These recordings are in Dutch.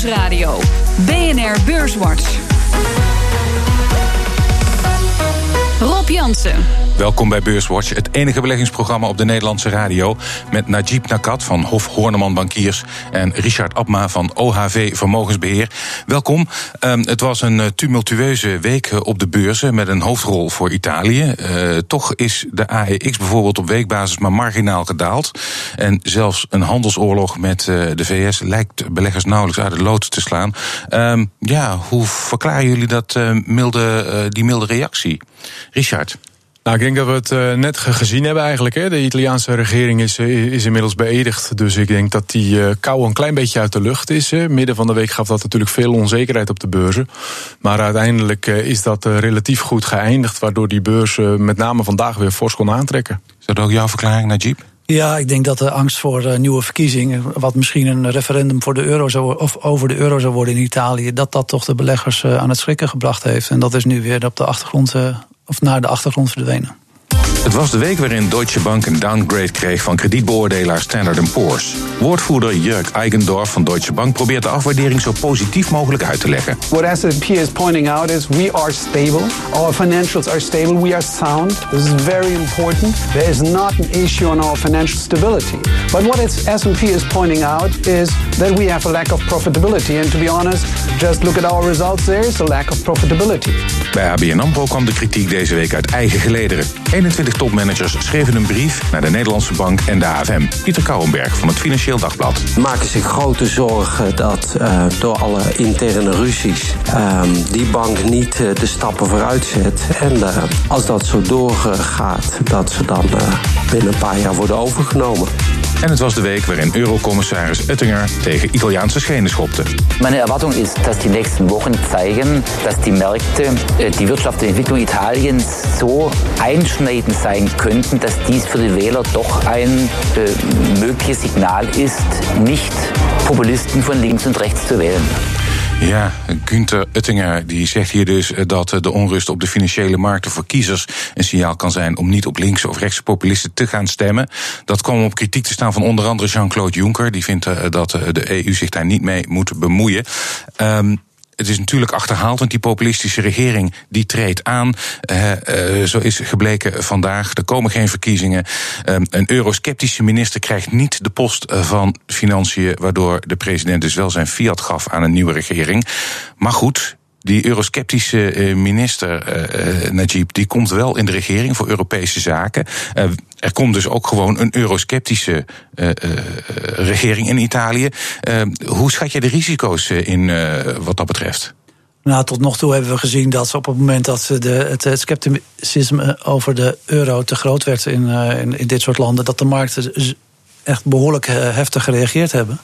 Nieuwsradio. BNR Beurswatch. Welkom bij Beurswatch, het enige beleggingsprogramma op de Nederlandse radio. Met Najib Nakat van Hof Horneman Bankiers en Richard Abma van OHV Vermogensbeheer. Welkom. Um, het was een eh, tumultueuze week eh, op de beurzen met een hoofdrol voor Italië. Uh, toch is de AEX bijvoorbeeld op weekbasis maar marginaal gedaald. En zelfs een handelsoorlog met de VS lijkt beleggers nauwelijks uit de lood te slaan. Um, ja, hoe verklaren jullie dat, milde, die milde reactie? Richard. Nou, ik denk dat we het uh, net gezien hebben eigenlijk. Hè. De Italiaanse regering is, is inmiddels beëdigd. Dus ik denk dat die uh, kou een klein beetje uit de lucht is. Hè. Midden van de week gaf dat natuurlijk veel onzekerheid op de beurzen. Maar uiteindelijk uh, is dat relatief goed geëindigd. Waardoor die beurs met name vandaag weer fors kon aantrekken. Is dat ook jouw verklaring, Najib? Ja, ik denk dat de angst voor uh, nieuwe verkiezingen, wat misschien een referendum voor de euro zou, of over de euro zou worden in Italië, dat dat toch de beleggers uh, aan het schrikken gebracht heeft. En dat is nu weer op de achtergrond uh, of naar de achtergrond verdwenen. Het was de week waarin Deutsche Bank een downgrade kreeg van kredietbeoordelaar Standard Poor's. Woordvoerder Jörg Eigendorf van Deutsche Bank probeert de afwaardering zo positief mogelijk uit te leggen. What S&P is pointing out is we are stable. Our financials are stable. We are sound. This is very important. There is not an issue on our financial stability. But what S&P is pointing out is that we have a lack of profitability. And to be honest, just look at our results. There is a lack of profitability. Bij ABN AMRO kwam de kritiek deze week uit eigen gelederen. 21 topmanagers schreven een brief naar de Nederlandse Bank en de AFM. Pieter Kouwenberg van het Financieel Dagblad. Maken zich grote zorgen dat uh, door alle interne ruzies uh, die bank niet uh, de stappen vooruit zet. En uh, als dat zo doorgaat, dat ze dan binnen een paar jaar worden overgenomen. En het was de week waarin Eurocommissaris Oettinger tegen Italiaanse schenen schopte. Meine Erwartung ist, dass die nächsten Wochen zeigen, dass die Märkte, die Wirtschaft und Entwicklung Italiens so einschneidend sein könnten, dass dies für die Wähler doch ein äh, mögliches Signal ist, nicht Populisten von links und rechts zu wählen. Ja, Günther Oettinger die zegt hier dus dat de onrust op de financiële markten voor kiezers een signaal kan zijn om niet op linkse of rechtse populisten te gaan stemmen. Dat kwam op kritiek te staan van onder andere Jean-Claude Juncker. Die vindt dat de EU zich daar niet mee moet bemoeien. Um, het is natuurlijk achterhaald, want die populistische regering die treedt aan. Uh, uh, zo is gebleken vandaag. Er komen geen verkiezingen. Um, een eurosceptische minister krijgt niet de post van financiën, waardoor de president dus wel zijn fiat gaf aan een nieuwe regering. Maar goed, die eurosceptische minister, uh, Najib, die komt wel in de regering voor Europese zaken. Er komt dus ook gewoon een eurosceptische uh, regering in Italië. hoe schat je de risico's in wat dat betreft? Nou, tot nog toe hebben we gezien dat op het moment dat de, het, het scepticisme over de euro te groot werd in, in, in dit soort landen, dat de markten echt behoorlijk heftig gereageerd hebben.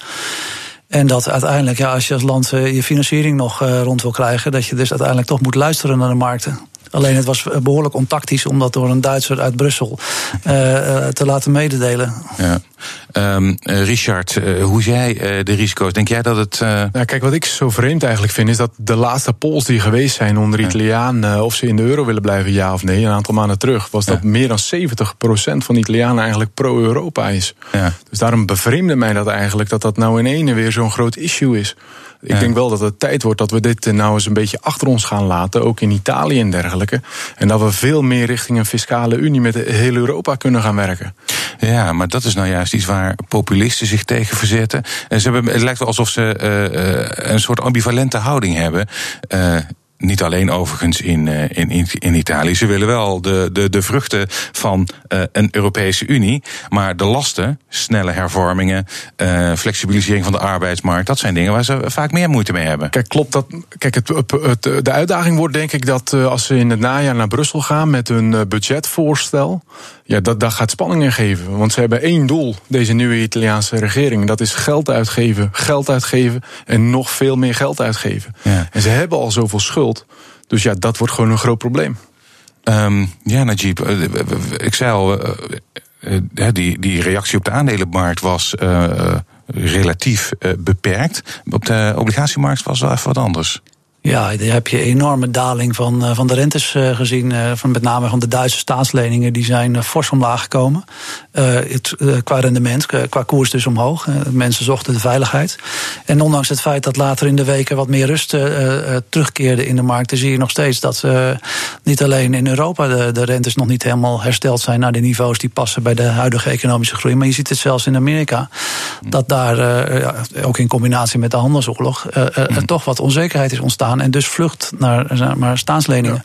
En dat uiteindelijk, ja, als je als land je financiering nog rond wil krijgen, dat je dus uiteindelijk toch moet luisteren naar de markten. Alleen het was behoorlijk ontactisch om dat door een Duitser uit Brussel uh, te laten mededelen. Ja. Um, Richard, uh, hoe jij uh, de risico's? Denk jij dat het. Nou, kijk, wat ik zo vreemd eigenlijk vind, is dat de laatste polls die geweest zijn onder Italianen, of ze in de euro willen blijven, ja of nee, een aantal maanden terug, was dat ja. meer dan 70% van de Italianen eigenlijk pro-Europa is. Ja. Dus daarom bevreemde mij dat eigenlijk dat dat nou in ene weer zo'n groot issue is. Ik ja. denk wel dat het tijd wordt dat we dit nou eens een beetje achter ons gaan laten, ook in Italië en dergelijke. En dat we veel meer richting een fiscale unie met heel Europa kunnen gaan werken. Ja, maar dat is nou juist iets waar populisten zich tegen verzetten. En ze hebben, het lijkt wel alsof ze uh, een soort ambivalente houding hebben. Uh, niet alleen overigens in, in, in Italië. Ze willen wel de, de, de vruchten van uh, een Europese Unie. Maar de lasten, snelle hervormingen, uh, flexibilisering van de arbeidsmarkt, dat zijn dingen waar ze vaak meer moeite mee hebben. Kijk, klopt dat. Kijk, het, het, de uitdaging wordt denk ik dat als ze in het najaar naar Brussel gaan met hun budgetvoorstel. Ja, dat, dat gaat spanning in geven. Want ze hebben één doel, deze nieuwe Italiaanse regering. Dat is geld uitgeven, geld uitgeven en nog veel meer geld uitgeven. Ja. En ze hebben al zoveel schuld. Dus ja, dat wordt gewoon een groot probleem. Um, ja, Najib, ik zei al, die, die reactie op de aandelenmarkt was relatief beperkt. Op de obligatiemarkt was wel even wat anders. Ja, daar heb je enorme daling van, eh, van de rentes eh, gezien. Eh, van met name van de Duitse staatsleningen. Die zijn fors omlaag gekomen. Het, qua rendement, qua koers dus omhoog. mensen zochten de veiligheid. En ondanks het feit dat later in de weken wat meer rust terugkeerde in de markten... zie je nog steeds dat niet alleen in Europa de, de rentes nog niet helemaal hersteld zijn... naar de niveaus die passen bij de huidige economische groei. Maar je ziet het zelfs in Amerika. Dat daar, ook in combinatie met de handelsoorlog... er toch wat onzekerheid is ontstaan en dus vlucht naar maar, staatsleningen.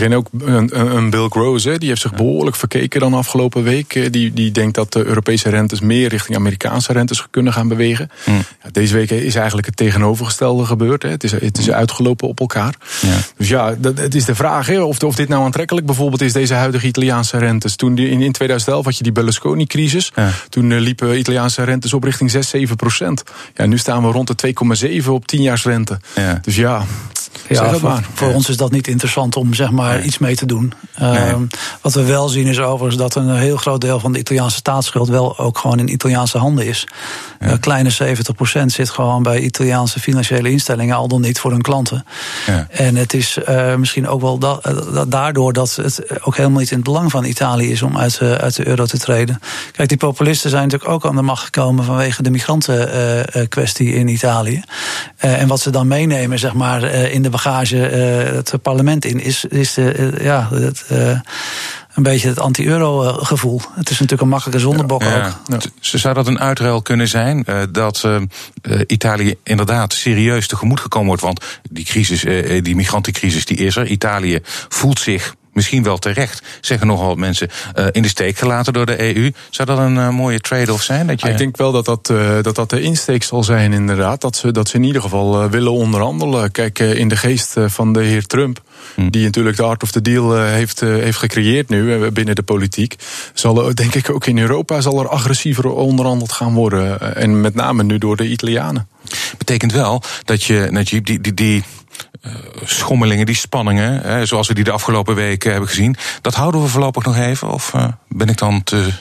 En ook een, een Bill Gross, hè, die heeft zich behoorlijk verkeken dan afgelopen week. Eh, die, die denkt dat de Europese rentes meer richting Amerikaanse rentes kunnen gaan bewegen. Ja, deze week is eigenlijk het tegenovergestelde gebeurd. Hè. Het, is, het is uitgelopen op elkaar. Ja. Dus ja, dat, het is de vraag hè, of, of dit nou aantrekkelijk bijvoorbeeld is, deze huidige Italiaanse rentes. Toen in, in 2011 had je die Berlusconi-crisis. Toen uh, liepen Italiaanse rentes op richting 6, 7 procent. Ja, nu staan we rond de 2,7 op 10 jaars rente. Dus ja, ja, voor, voor ons is dat niet interessant om zeg maar iets mee te doen. Ehm, wat we wel zien is overigens dat een heel groot deel van de Italiaanse staatsschuld wel ook gewoon in Italiaanse handen is. Een uh, kleine 70% zit gewoon bij Italiaanse financiële instellingen, al dan niet voor hun klanten. Ja. En het is uh, misschien ook wel da daardoor dat het ook helemaal niet in het belang van Italië is om uit, uh, uit de euro te treden. Kijk, die populisten zijn natuurlijk ook aan de macht gekomen vanwege de migrantenkwestie in Italië. en wat ze dan meenemen, zeg maar, in de bagage het parlement in, is, is de, ja, het, een beetje het anti-euro gevoel. Het is natuurlijk een makkelijke zondebok ja, ook. Zou dat een uitruil kunnen zijn? Uh, dat uh, Italië inderdaad serieus tegemoet gekomen wordt? Want die crisis, die migrantencrisis, die is er. Italië voelt zich misschien wel terecht, zeggen nogal mensen, uh, in de steek gelaten door de EU. Zou dat een uh, mooie trade-off zijn? Dat je... Ik denk wel dat dat, uh, dat dat de insteek zal zijn, inderdaad. Dat ze, dat ze in ieder geval willen onderhandelen. Kijk, in de geest van de heer Trump. Hm. Die natuurlijk de art of the deal heeft, heeft gecreëerd nu binnen de politiek. Zal er, denk ik ook in Europa zal er agressiever onderhandeld gaan worden. En met name nu door de Italianen. Betekent wel dat je, Najib, die, die, die schommelingen, die spanningen, hè, zoals we die de afgelopen weken hebben gezien, dat houden we voorlopig nog even? Of uh, ben ik dan te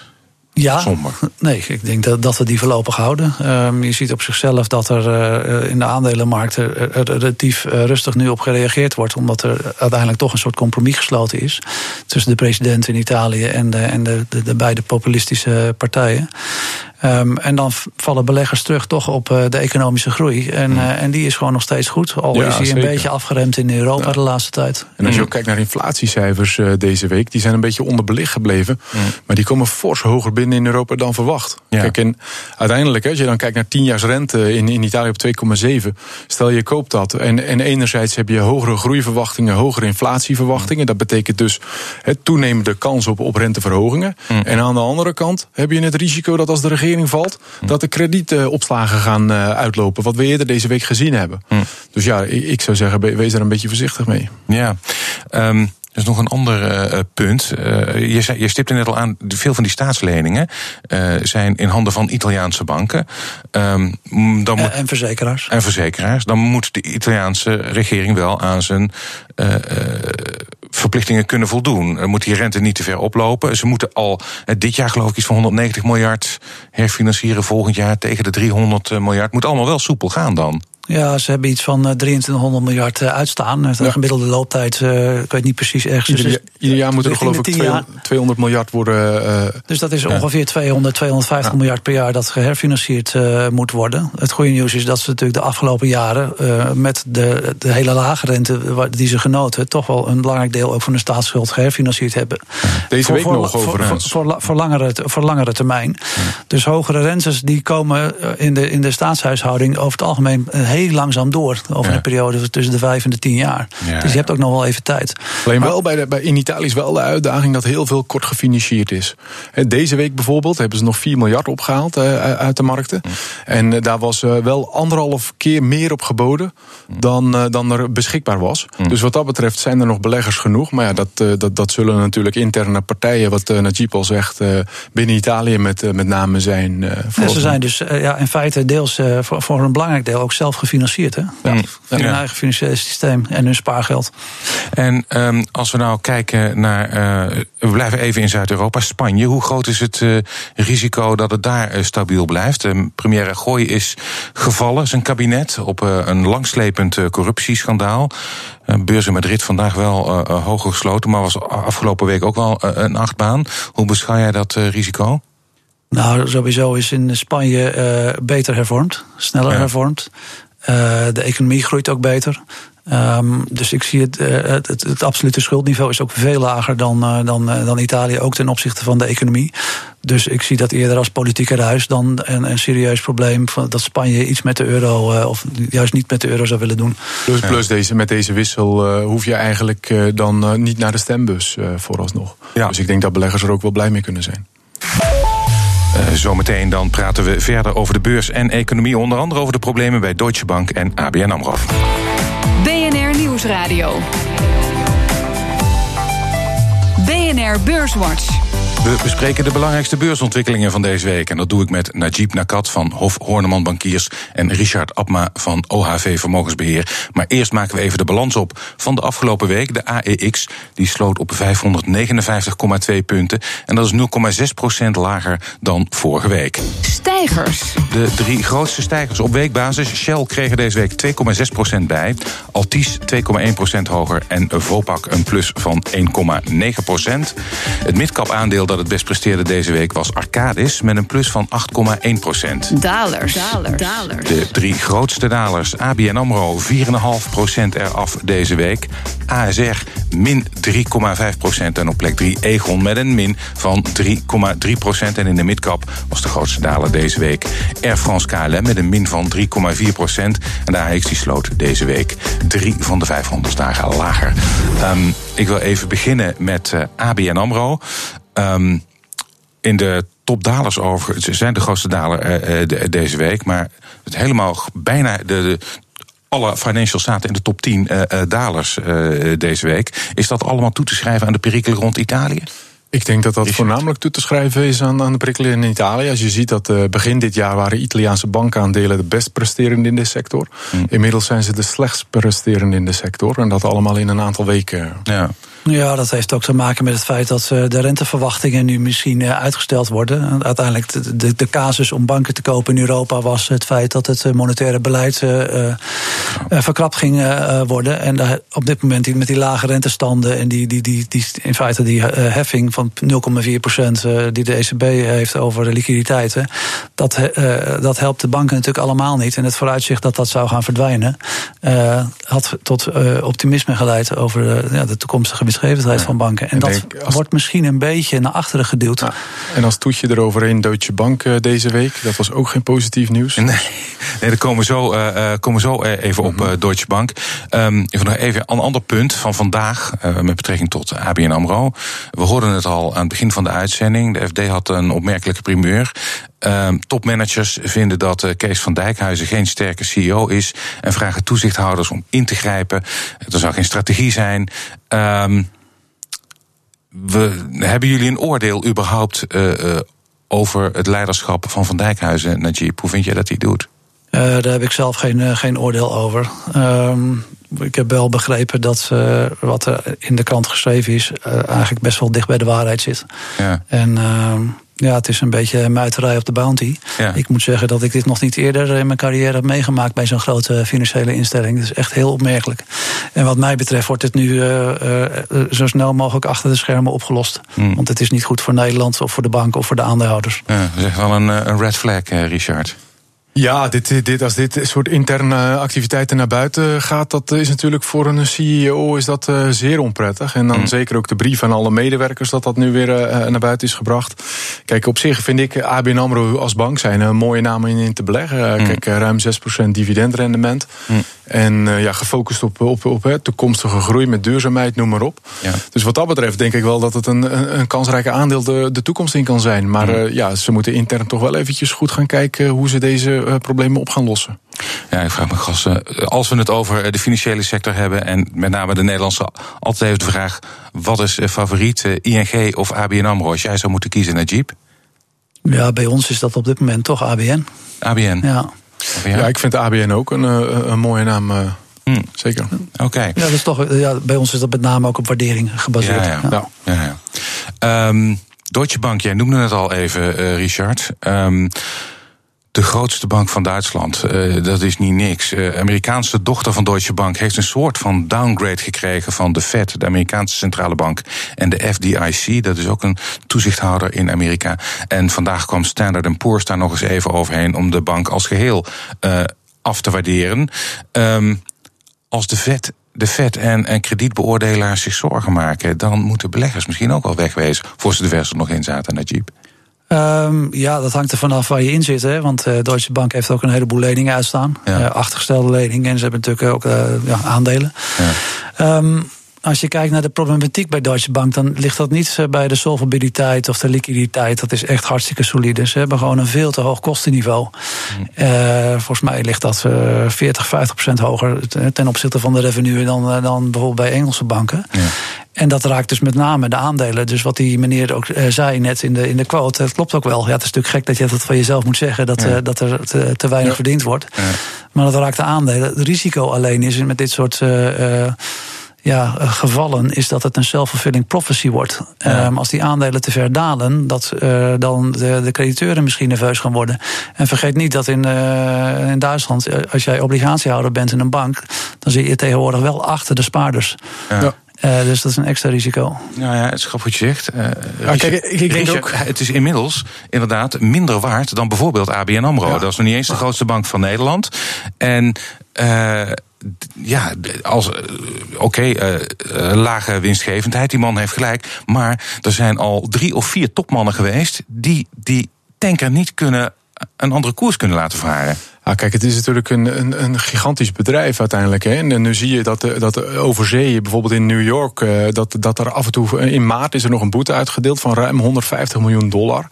ja, somber? Nee, ik denk dat, dat we die voorlopig houden. Um, je ziet op zichzelf dat er uh, in de aandelenmarkten relatief rustig nu op gereageerd wordt, omdat er uiteindelijk toch een soort compromis gesloten is tussen de president in Italië en de, en de, de, de beide populistische partijen. Um, en dan vallen beleggers terug toch op uh, de economische groei. En, uh, en die is gewoon nog steeds goed. Al ja, is die een beetje afgeremd in Europa ja. de laatste tijd. En als je ook kijkt naar inflatiecijfers uh, deze week, die zijn een beetje onderbelicht gebleven. Mm. Maar die komen fors hoger binnen in Europa dan verwacht. Ja. Kijk, en uiteindelijk, als je dan kijkt naar 10 jaar rente in, in Italië op 2,7. Stel je koopt dat. En, en enerzijds heb je hogere groeiverwachtingen, hogere inflatieverwachtingen. Dat betekent dus het toenemende kans op, op renteverhogingen. Mm. En aan de andere kant heb je het risico dat als de regering valt, hm. dat de kredietopslagen gaan eh, uitlopen. Wat we eerder deze week gezien hebben. Hm. Dus ja, ik zou zeggen, wees daar een beetje voorzichtig mee. Ja. Um... Er is nog een ander uh, punt. Uh, je, je stipte net al aan, veel van die staatsleningen uh, zijn in handen van Italiaanse banken. Um, dan moet, en verzekeraars. En verzekeraars. Dan moet de Italiaanse regering wel aan zijn verplichtingen kunnen voldoen. Dan moet die rente niet te ver oplopen. Ze moeten al dit jaar geloof ik iets van 190 miljard herfinancieren. Volgend jaar tegen de 300 miljard. Moet allemaal wel soepel gaan dan. Ja, ze hebben iets van 2300 eh, miljard eh, uitstaan. Een gemiddelde looptijd, uh, ik weet niet precies ergens. Ieder, dus ieder jaar moet er geloof ik 200 miljard worden. Uh, dus dat is ongeveer 200, 250 ja. miljard per jaar dat geherfinancierd uh, moet worden. Het goede nieuws is dat ze natuurlijk de afgelopen jaren met de, de hele lage rente die ze genoten, toch wel een belangrijk deel ook van de staatsschuld geherfinancierd hebben. Deze voor, week voor, nog over. Voor, voor, voor, langere, voor langere termijn. Dus hogere rentes die komen in de, in de staatshuishouding over het algemeen heel langzaam door. Over ja. een periode tussen de vijf en de tien jaar. Ja, dus je hebt ook nog wel even tijd. Alleen wel bij, de, bij in Italië is wel de uitdaging dat heel veel kort gefinancierd is. Deze week bijvoorbeeld hebben ze nog 4 miljard opgehaald uh, uit de markten. Mm. En uh, daar was uh, wel anderhalf keer meer op geboden mm. dan, dan er beschikbaar was. Mm. Dus wat dat betreft zijn er nog beleggers genoeg. Maar ja, dat, dat, dat zullen natuurlijk interne partijen, wat Najib al zegt, binnen Italië met, met name zijn. En ze zijn dus ja, in feite deels voor, voor een belangrijk deel ook zelf gefinancierd. Hè? Ja. Via hun eigen financiële systeem en hun spaargeld. En um, als we nou kijken naar. Uh, we blijven even in Zuid-Europa, Spanje. Hoe groot is het uh, risico dat het daar uh, stabiel blijft? Premier Rajoy is gevallen, zijn kabinet, op een langslepend corruptieschandaal. beurs in Madrid vandaag wel hoger gesloten, maar was afgelopen week ook wel een achtbaan. Hoe beschouw jij dat risico? Nou, sowieso is in Spanje uh, beter hervormd, sneller ja. hervormd. Uh, de economie groeit ook beter. Um, dus ik zie het, uh, het, het, het, absolute schuldniveau is ook veel lager dan, uh, dan, uh, dan Italië, ook ten opzichte van de economie. Dus ik zie dat eerder als politieke ruis dan een, een serieus probleem van dat Spanje iets met de euro of juist niet met de euro zou willen doen. Plus, plus deze, met deze wissel hoef je eigenlijk dan niet naar de stembus vooralsnog. Ja. Dus ik denk dat beleggers er ook wel blij mee kunnen zijn. Uh, zometeen dan praten we verder over de beurs en economie. Onder andere over de problemen bij Deutsche Bank en ABN AMRO. BNR Nieuwsradio. BNR Beurswatch. We bespreken de belangrijkste beursontwikkelingen van deze week. En dat doe ik met Najib Nakat van Hof Horneman Bankiers en Richard Abma van OHV Vermogensbeheer. Maar eerst maken we even de balans op van de afgelopen week. De AEX die sloot op 559,2 punten. En dat is 0,6% lager dan vorige week. Stijgers. De drie grootste stijgers op weekbasis. Shell kregen deze week 2,6% bij. Altis 2,1% hoger. En Vopak een plus van 1,9% Het midcap aandeel dat het best presteerde deze week was Arcadis met een plus van 8,1 procent. Dalers. Dalers. De drie grootste dalers. ABN AMRO 4,5 procent eraf deze week. ASR min 3,5 procent. En op plek 3 Egon met een min van 3,3 procent. En in de midcap was de grootste daler deze week Air France KLM met een min van 3,4 procent. En de AX die sloot deze week drie van de 500 dagen lager. Um, ik wil even beginnen met uh, ABN AMRO. Um, in de topdalers over. Ze zijn de grootste daler uh, de, deze week. Maar het helemaal bijna de, de alle financial staten in de top 10 uh, dalers deze week. Is dat allemaal toe te schrijven aan de perikelen rond Italië? Ik denk dat dat voornamelijk toe te schrijven is aan, aan de prikkelen in Italië. Als je ziet dat uh, begin dit jaar waren Italiaanse bankaandelen de best presterende in de sector. Mm. Inmiddels zijn ze de slechtst presterende in de sector. En dat allemaal in een aantal weken. Ja. Ja, dat heeft ook te maken met het feit dat de renteverwachtingen nu misschien uitgesteld worden. Uiteindelijk de, de, casus om banken te kopen in Europa was het feit dat het monetaire beleid verkrapt ging worden. En op dit moment met die lage rentestanden en die, die, die, die in feite die heffing van 0,4 procent die de ECB heeft over de liquiditeiten, dat, dat helpt de banken natuurlijk allemaal niet. En het vooruitzicht dat dat zou gaan verdwijnen, had tot optimisme geleid over de toekomstige winstgevendheid van banken. En, dat wordt misschien een beetje naar achteren geduwd. Ja. En als toetje eroverheen Deutsche Bank deze week, dat was ook geen positief nieuws. Nee, nee daar komen we zo, uh, komen we zo even op uh, Deutsche Bank. Um, even nog even een ander punt van vandaag uh, met betrekking tot ABN AMRO. We hoorden het al aan het begin van de uitzending. De FD had een opmerkelijke primeur. Um, topmanagers vinden dat uh, Kees van Dijkhuizen geen sterke CEO is en vragen toezichthouders om in te grijpen. Er zou geen strategie zijn. Um, we, hebben jullie een oordeel überhaupt uh, uh, over het leiderschap van Van Dijkhuizen, Najib? Hoe vind jij dat hij doet? Daar heb ik zelf geen, geen oordeel over. Um, ik heb wel begrepen dat uh, wat er in de krant geschreven is, uh, eigenlijk best wel dicht bij de waarheid zit. Ja. En uh, ja, het is een beetje muiterij op de bounty. Ja. Ik moet zeggen dat ik dit nog niet eerder in mijn carrière heb meegemaakt bij zo'n grote financiële instelling. Dat is echt heel opmerkelijk. En wat mij betreft wordt het nu uh, uh, zo snel mogelijk achter de schermen opgelost. Hmm. Want het is niet goed voor Nederland of voor de bank of voor de aandeelhouders. Ja, dat is echt wel een, een red flag, Richard. Ja, dit, dit, als dit soort interne activiteiten naar buiten gaat, dat is natuurlijk voor een CEO is dat uh, zeer onprettig. En dan mm. zeker ook de brief aan alle medewerkers dat dat nu weer uh, naar buiten is gebracht. Kijk, op zich vind ik ABN AMRO als bank zijn een mooie naam in, in te beleggen. Mm. Kijk, ruim 6% dividendrendement. Mm. En uh, ja, gefocust op, op, op hè, toekomstige groei met duurzaamheid, noem maar op. Ja. Dus wat dat betreft denk ik wel dat het een, een, een kansrijke aandeel de, de toekomst in kan zijn. Maar ja, ze moeten intern toch wel eventjes goed gaan kijken hoe ze deze problemen op gaan lossen. Ja, ik vraag me gasten, als we het over de financiële sector hebben en met name de Nederlandse, altijd even de vraag: wat is favoriet, ING of ABN Amro? Als jij zou moeten kiezen, Najib? Ja, bij ons is dat op dit moment toch ABN. ABN. Ja. Ja, ik vind ABN ook een, een mooie naam. Hmm. Zeker. Oké. Ja, dat is toch, ja, bij ons is dat met name ook op waardering gebaseerd. Ja, ja. ja. ja um, Deutsche Bank, jij noemde het al even, uh, Richard. Um, de grootste bank van Duitsland. Uh, dat is niet niks. Uh, Amerikaanse dochter van Deutsche Bank heeft een soort van downgrade gekregen van de Fed, de Amerikaanse centrale bank, en de FDIC, dat is ook een toezichthouder in Amerika. En vandaag kwam Standard Poor's daar nog eens even overheen om de bank als geheel uh, af te waarderen. Um, als de Fed de Fed en, en kredietbeoordelaars zich zorgen maken, dan moeten beleggers misschien ook wel wegwezen. Voor ze de vers er nog in zaten, Najib. Um, ja, dat hangt er vanaf waar je in zit. Hè? Want uh, Deutsche Bank heeft ook een heleboel leningen uitstaan. Ja. Uh, achtergestelde leningen. En ze hebben natuurlijk ook uh, ja, aandelen. Ja. Um, als je kijkt naar de problematiek bij Deutsche Bank, dan ligt dat niet eh, bij de solvabiliteit of de liquiditeit. Dat is echt hartstikke solide. Ze hebben gewoon een veel te hoog kostenniveau. Uh, volgens mij ligt dat uh, 40, 50 procent hoger ten opzichte van de revenue dan, dan bijvoorbeeld bij Engelse banken. Ja. En dat raakt dus met name de aandelen. Dus wat die meneer ook zei net in de, in de quote, dat klopt ook wel. Ja, het is natuurlijk gek dat je dat van jezelf moet zeggen, dat, ja. dat er te, te weinig ja. verdiend wordt. Maar dat raakt de aandelen. Het risico alleen is met dit soort ja, gevallen is dat het een self-fulfilling prophecy wordt. Ja. Um, als die aandelen te ver dalen, dat uh, dan de, de crediteuren misschien nerveus gaan worden. En vergeet niet dat in, uh, in Duitsland, eh, als jij obligatiehouder bent in een bank, dan zit je tegenwoordig wel achter de spaarders. Ja. Uh, dus dat is een extra risico. Nou ja, het is grappig wat je zegt. Uh, ja, kijk, ik, ik denk ook... Het is inmiddels inderdaad minder waard dan bijvoorbeeld ABN AMRO. Ja. Dat is nog niet eens de grootste bank van Nederland. En... Uh, ja, als oké, okay, uh, lage winstgevendheid, die man heeft gelijk. Maar er zijn al drie of vier topmannen geweest die die tanker niet kunnen een andere koers kunnen laten varen. Ah, kijk, het is natuurlijk een, een, een gigantisch bedrijf uiteindelijk. Hè. En nu zie je dat, dat over zee, bijvoorbeeld in New York, eh, dat, dat er af en toe in maart is er nog een boete uitgedeeld van ruim 150 miljoen dollar.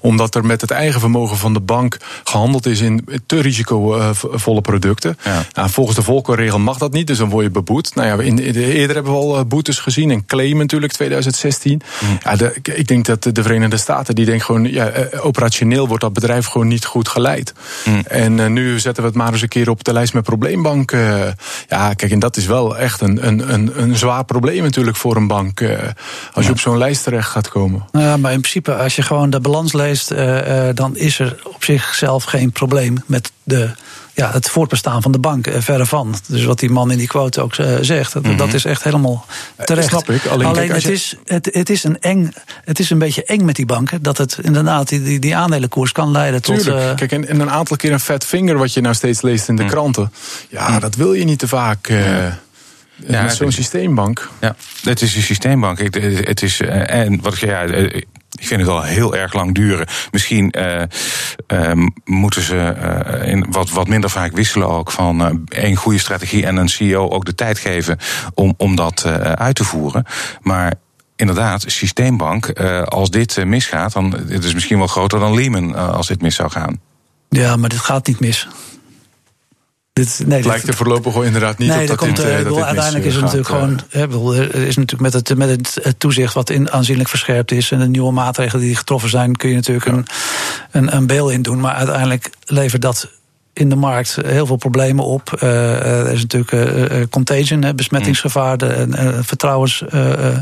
Omdat er met het eigen vermogen van de bank gehandeld is in te risicovolle producten. Ja. Nou, volgens de volkenregel mag dat niet, dus dan word je beboet. Nou ja, in, in, eerder hebben we al eh, boetes gezien. En claim natuurlijk 2016. Mm. Ja, de, ik denk dat de Verenigde Staten, die denken gewoon, ja, eh, operationeel wordt dat bedrijf gewoon niet goed geleid. Mm. En nu zetten we het maar eens een keer op de lijst met probleembanken. Ja, kijk, en dat is wel echt een, een, een, een zwaar probleem natuurlijk voor een bank. Eh, als je op zo'n lijst terecht gaat komen. Nou ja, maar in principe, als je gewoon de balans leest, uh, dan is er op zichzelf geen probleem met de ja, het voortbestaan van de bank, eh, verre van. Dus wat die man in die quote ook uh, zegt, dat, mm-hmm. dat, is echt helemaal terecht. snap ik. Alleen, Alleen kijk, het, je... is, het, het, is een eng, het is een beetje eng met die banken, dat het inderdaad die, die, die aandelenkoers kan leiden Tuurlijk. tot... Uh, kijk, en, en, een aantal keer een fat finger, wat je nou steeds leest in de mm. kranten. Ja, mm. dat wil je niet te vaak... Uh, ja, met zo'n systeembank. Ja, het is een systeembank. Het, het is, en wat ja, ik vind het al heel erg lang duren. Misschien uh, uh, moeten ze uh, in wat, wat minder vaak wisselen ook van één goede strategie en een CEO ook de tijd geven om, om dat uit te voeren. Maar inderdaad, systeembank, als dit misgaat, dan het is misschien wel groter dan Lehman als dit mis zou gaan. Ja, maar dit gaat niet mis. Dit, nee, het lijkt er voorlopig inderdaad niet nee, op dat, komt, dit, uh, dat Uiteindelijk is het natuurlijk gewoon... er is natuurlijk met het, met het toezicht wat in, aanzienlijk verscherpt is... en de nieuwe maatregelen die getroffen zijn... kun je natuurlijk ja. een, een, een bail in doen. Maar uiteindelijk levert dat in de markt heel veel problemen op. Uh, er is natuurlijk uh, contagion, hè, besmettingsgevaar, de uh,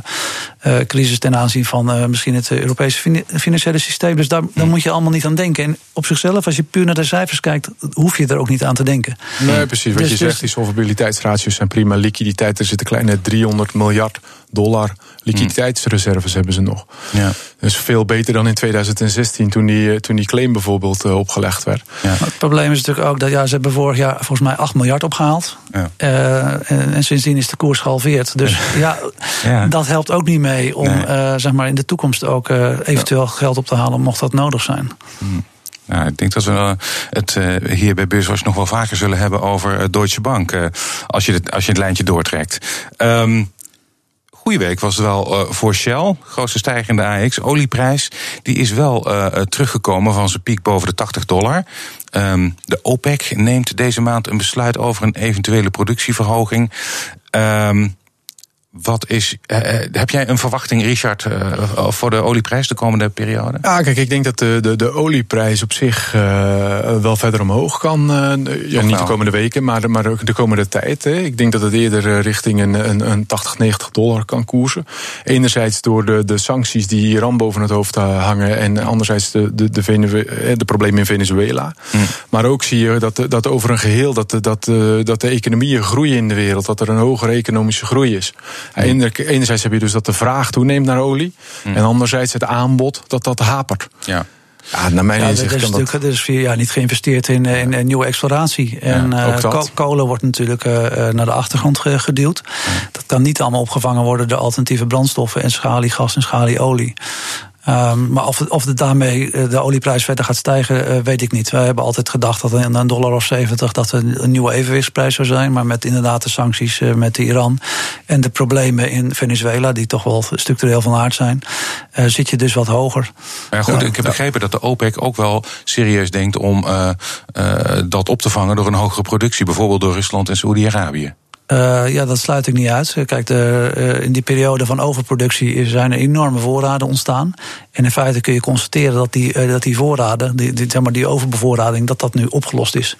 vertrouwenscrisis ten aanzien van misschien het Europese financiële systeem. Dus daar, daar moet je allemaal niet aan denken. En op zichzelf, als je puur naar de cijfers kijkt, hoef je er ook niet aan te denken. Nee, precies. Wat dus, je zegt, dus, die solvabiliteitsratios zijn prima. Liquiditeit, er zit een kleine 300 miljard dollar liquiditeitsreserves hebben ze nog. Ja. Dus veel beter dan in 2016 toen die, toen die claim bijvoorbeeld opgelegd werd. Ja. Het probleem is natuurlijk ook dat ja, ze hebben vorig jaar volgens mij 8 miljard opgehaald. Ja. Uh, en, en, sindsdien is de koers gehalveerd. Dus ja, ja. dat helpt ook niet mee om nee. uh, zeg maar in de toekomst ook uh, eventueel geld op te halen, mocht dat nodig zijn. Hmm. Nou, ik denk dat we het hier bij Beurswatch nog wel vaker zullen hebben over Deutsche Bank. als, je het, als je het lijntje doortrekt. Um, goede week was het wel voor Shell. Grootste stijgende AX. Olieprijs die is wel uh, teruggekomen van zijn piek boven de 80 dollar. Um, de OPEC neemt deze maand een besluit over een eventuele productieverhoging. Um, Wat is, uh, heb jij een verwachting, Richard, uh, voor de olieprijs de komende periode? Ja, kijk, ik denk dat de, de, de olieprijs op zich uh, wel verder omhoog kan. ja, niet de komende weken, maar, maar ook de komende tijd. Hè. Ik denk dat het eerder richting een, een, een 80, 90 dollar kan koersen. Enerzijds door de, de sancties die Iran boven het hoofd hangen. En anderzijds de, de, de, de problemen in Venezuela. Hm. Maar ook zie je dat, dat over een geheel dat, dat, dat de economieën groeien in de wereld. Dat er een hogere economische groei is. Enerzijds heb je dus dat de vraag toeneemt naar olie. Mm. En anderzijds het aanbod dat dat hapert. Ja. Ja, naar mijn ja, inzicht er is natuurlijk er is vier jaar niet geïnvesteerd in, in, in nieuwe exploratie. En ja, uh, kolen wordt natuurlijk uh, naar de achtergrond geduwd. Dat kan niet allemaal opgevangen worden door alternatieve brandstoffen en schaliegas en schalieolie. Um, maar of, of het daarmee eh, de olieprijs verder gaat stijgen, uh, weet ik niet. Wij hebben altijd gedacht dat in een dollar of 70 dat een, een nieuwe evenwichtsprijs zou zijn. Maar met inderdaad de sancties uh, met Iran en de problemen in Venezuela, die toch wel structureel van aard zijn, zit je dus wat hoger. Ja, goed, ik heb begrepen dat de OPEC ook wel serieus denkt om dat op te vangen door een hogere productie, bijvoorbeeld door Rusland en Saoedi-Arabië. Uh, ja, dat sluit ik niet uit. Kijk, de, uh, in die periode van overproductie zijn er enorme voorraden ontstaan. En in feite kun je constateren dat die, uh, dat die voorraden, die, die, zeg maar, die overbevoorrading, dat dat nu opgelost is.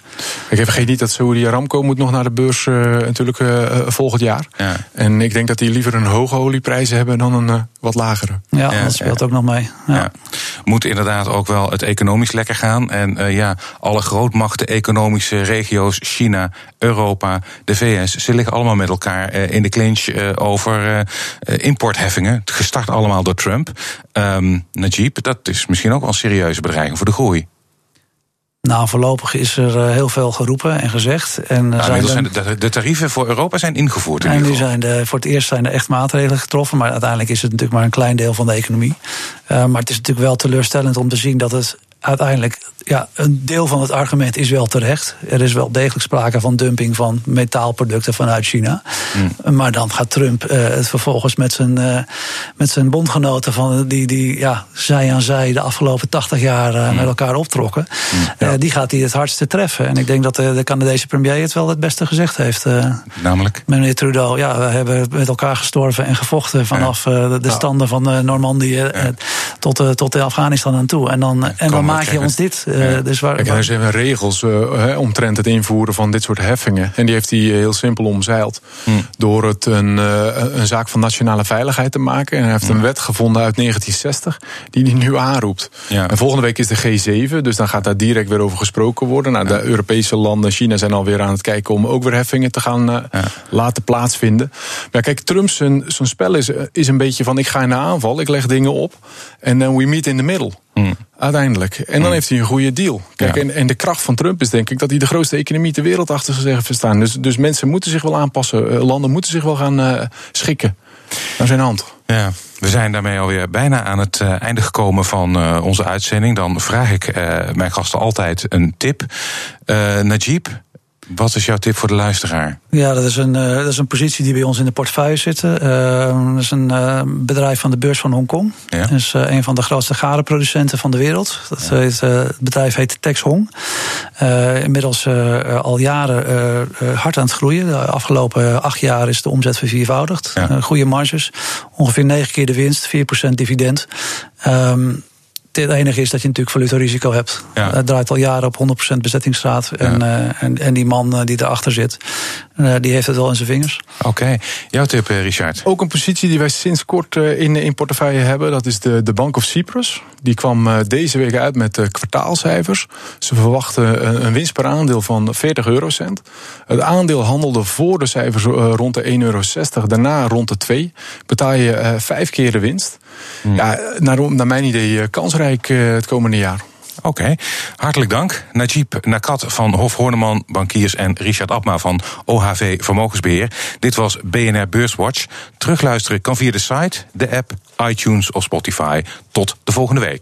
Ik vergeet niet dat Saudi Aramco moet nog naar de beurs natuurlijk volgend jaar. Ja. En ik denk dat die liever een hoge olieprijs hebben dan een wat lagere. Ja, ja dat speelt ja. ook nog mee. Ja. Moet inderdaad ook wel het economisch lekker gaan. En ja, alle grootmachten, economische regio's, China, Europa, de VS, ze liggen allemaal met elkaar in de clinch over importheffingen. Gestart allemaal door Trump. Um, Najib, dat is misschien ook wel een serieuze bedreiging voor de groei. Nou, voorlopig is er heel veel geroepen en gezegd. En nou, zijn, zijn de, de, tarieven voor Europa zijn ingevoerd. In en nu zijn de, voor het eerst zijn er echt maatregelen getroffen. Maar uiteindelijk is het natuurlijk maar een klein deel van de economie. Uh, maar het is natuurlijk wel teleurstellend om te zien dat het uiteindelijk, ja, een deel van het argument is wel terecht. Er is wel degelijk sprake van dumping van metaalproducten vanuit China. Mm. Maar dan gaat Trump uh, het vervolgens met zijn, uh, met zijn bondgenoten, van, die, die ja, zij aan zij de afgelopen 80 jaar uh, mm. met elkaar optrokken, mm, ja. die gaat hij het hardste treffen. En ik denk dat de Canadese premier het wel het beste gezegd heeft. Namelijk? Meneer Trudeau, ja, we hebben met elkaar gestorven en gevochten vanaf de, de standen van Normandië tot, tot Afghanistan aan toe. En dan, en dan maak je ons dit. Uh, dus waar, Kijk, er zijn regels uh, omtrent het invoeren van dit soort heffingen. En die heeft hij heel simpel omzeild. Hmm. Door het een, uh, een zaak van nationale veiligheid te maken. En hij heeft hmm. een wet gevonden uit 1960 die hij nu aanroept. Ja. En volgende week is de G7, dus dan gaat daar direct weer over gesproken worden. Nou, de Europese landen, China zijn alweer aan het kijken om ook weer heffingen te gaan laten plaatsvinden. Maar kijk, Trump zijn, zijn spel is, is een beetje van ik ga in de aanval, ik leg dingen op. En dan we meet in the middle. Uiteindelijk. En dan mm. heeft hij een goede deal. Kijk, ja. en, en de kracht van Trump is denk ik dat hij de grootste economie ter wereld achter zich heeft verstaan. Dus, dus mensen moeten zich wel aanpassen. Uh, landen moeten zich wel gaan uh, schikken naar zijn hand. Ja, we zijn daarmee alweer bijna aan het uh, einde gekomen van uh, onze uitzending. Dan vraag ik mijn gasten altijd een tip. Najib, wat is jouw tip voor de luisteraar? Ja, dat is een, uh, dat is een positie die bij ons in de portefeuille zit. Uh, dat is een uh, bedrijf van de beurs van Hongkong. Ja. Dat is een van de grootste garenproducenten van de wereld. Dat ja. heet, het bedrijf heet Tex Hong. inmiddels al jaren hard aan het groeien. De afgelopen acht jaar is de omzet verviervoudigd. Ja. goede marges. Ongeveer negen keer de winst, 4% dividend. Um, het enige is dat je natuurlijk valutarisico hebt. Ja. Het draait al jaren op 100% bezettingsgraad. En, ja. uh, en, en, die man uh, die erachter zit, uh, die heeft het wel in zijn vingers. Oké, okay. jouw tip, Richard? Ook een positie die wij sinds kort in, in portefeuille hebben. Dat is de, de Bank of Cyprus. Die kwam deze week uit met kwartaalcijfers. Ze verwachten een, een, winst per aandeel van 40 eurocent. Het aandeel handelde voor de cijfers rond de 1,60 euro. Daarna rond de 2. Betaal je vijf keer de winst. Hmm. Ja, naar, naar mijn idee kansrijk het komende jaar. Oké, okay. hartelijk dank. Najib Nakat van Hof Horneman Bankiers en Richard Abma van OHV Vermogensbeheer. Dit was BNR Beurswatch. Terugluisteren kan via de site, de app, iTunes of Spotify. Tot de volgende week.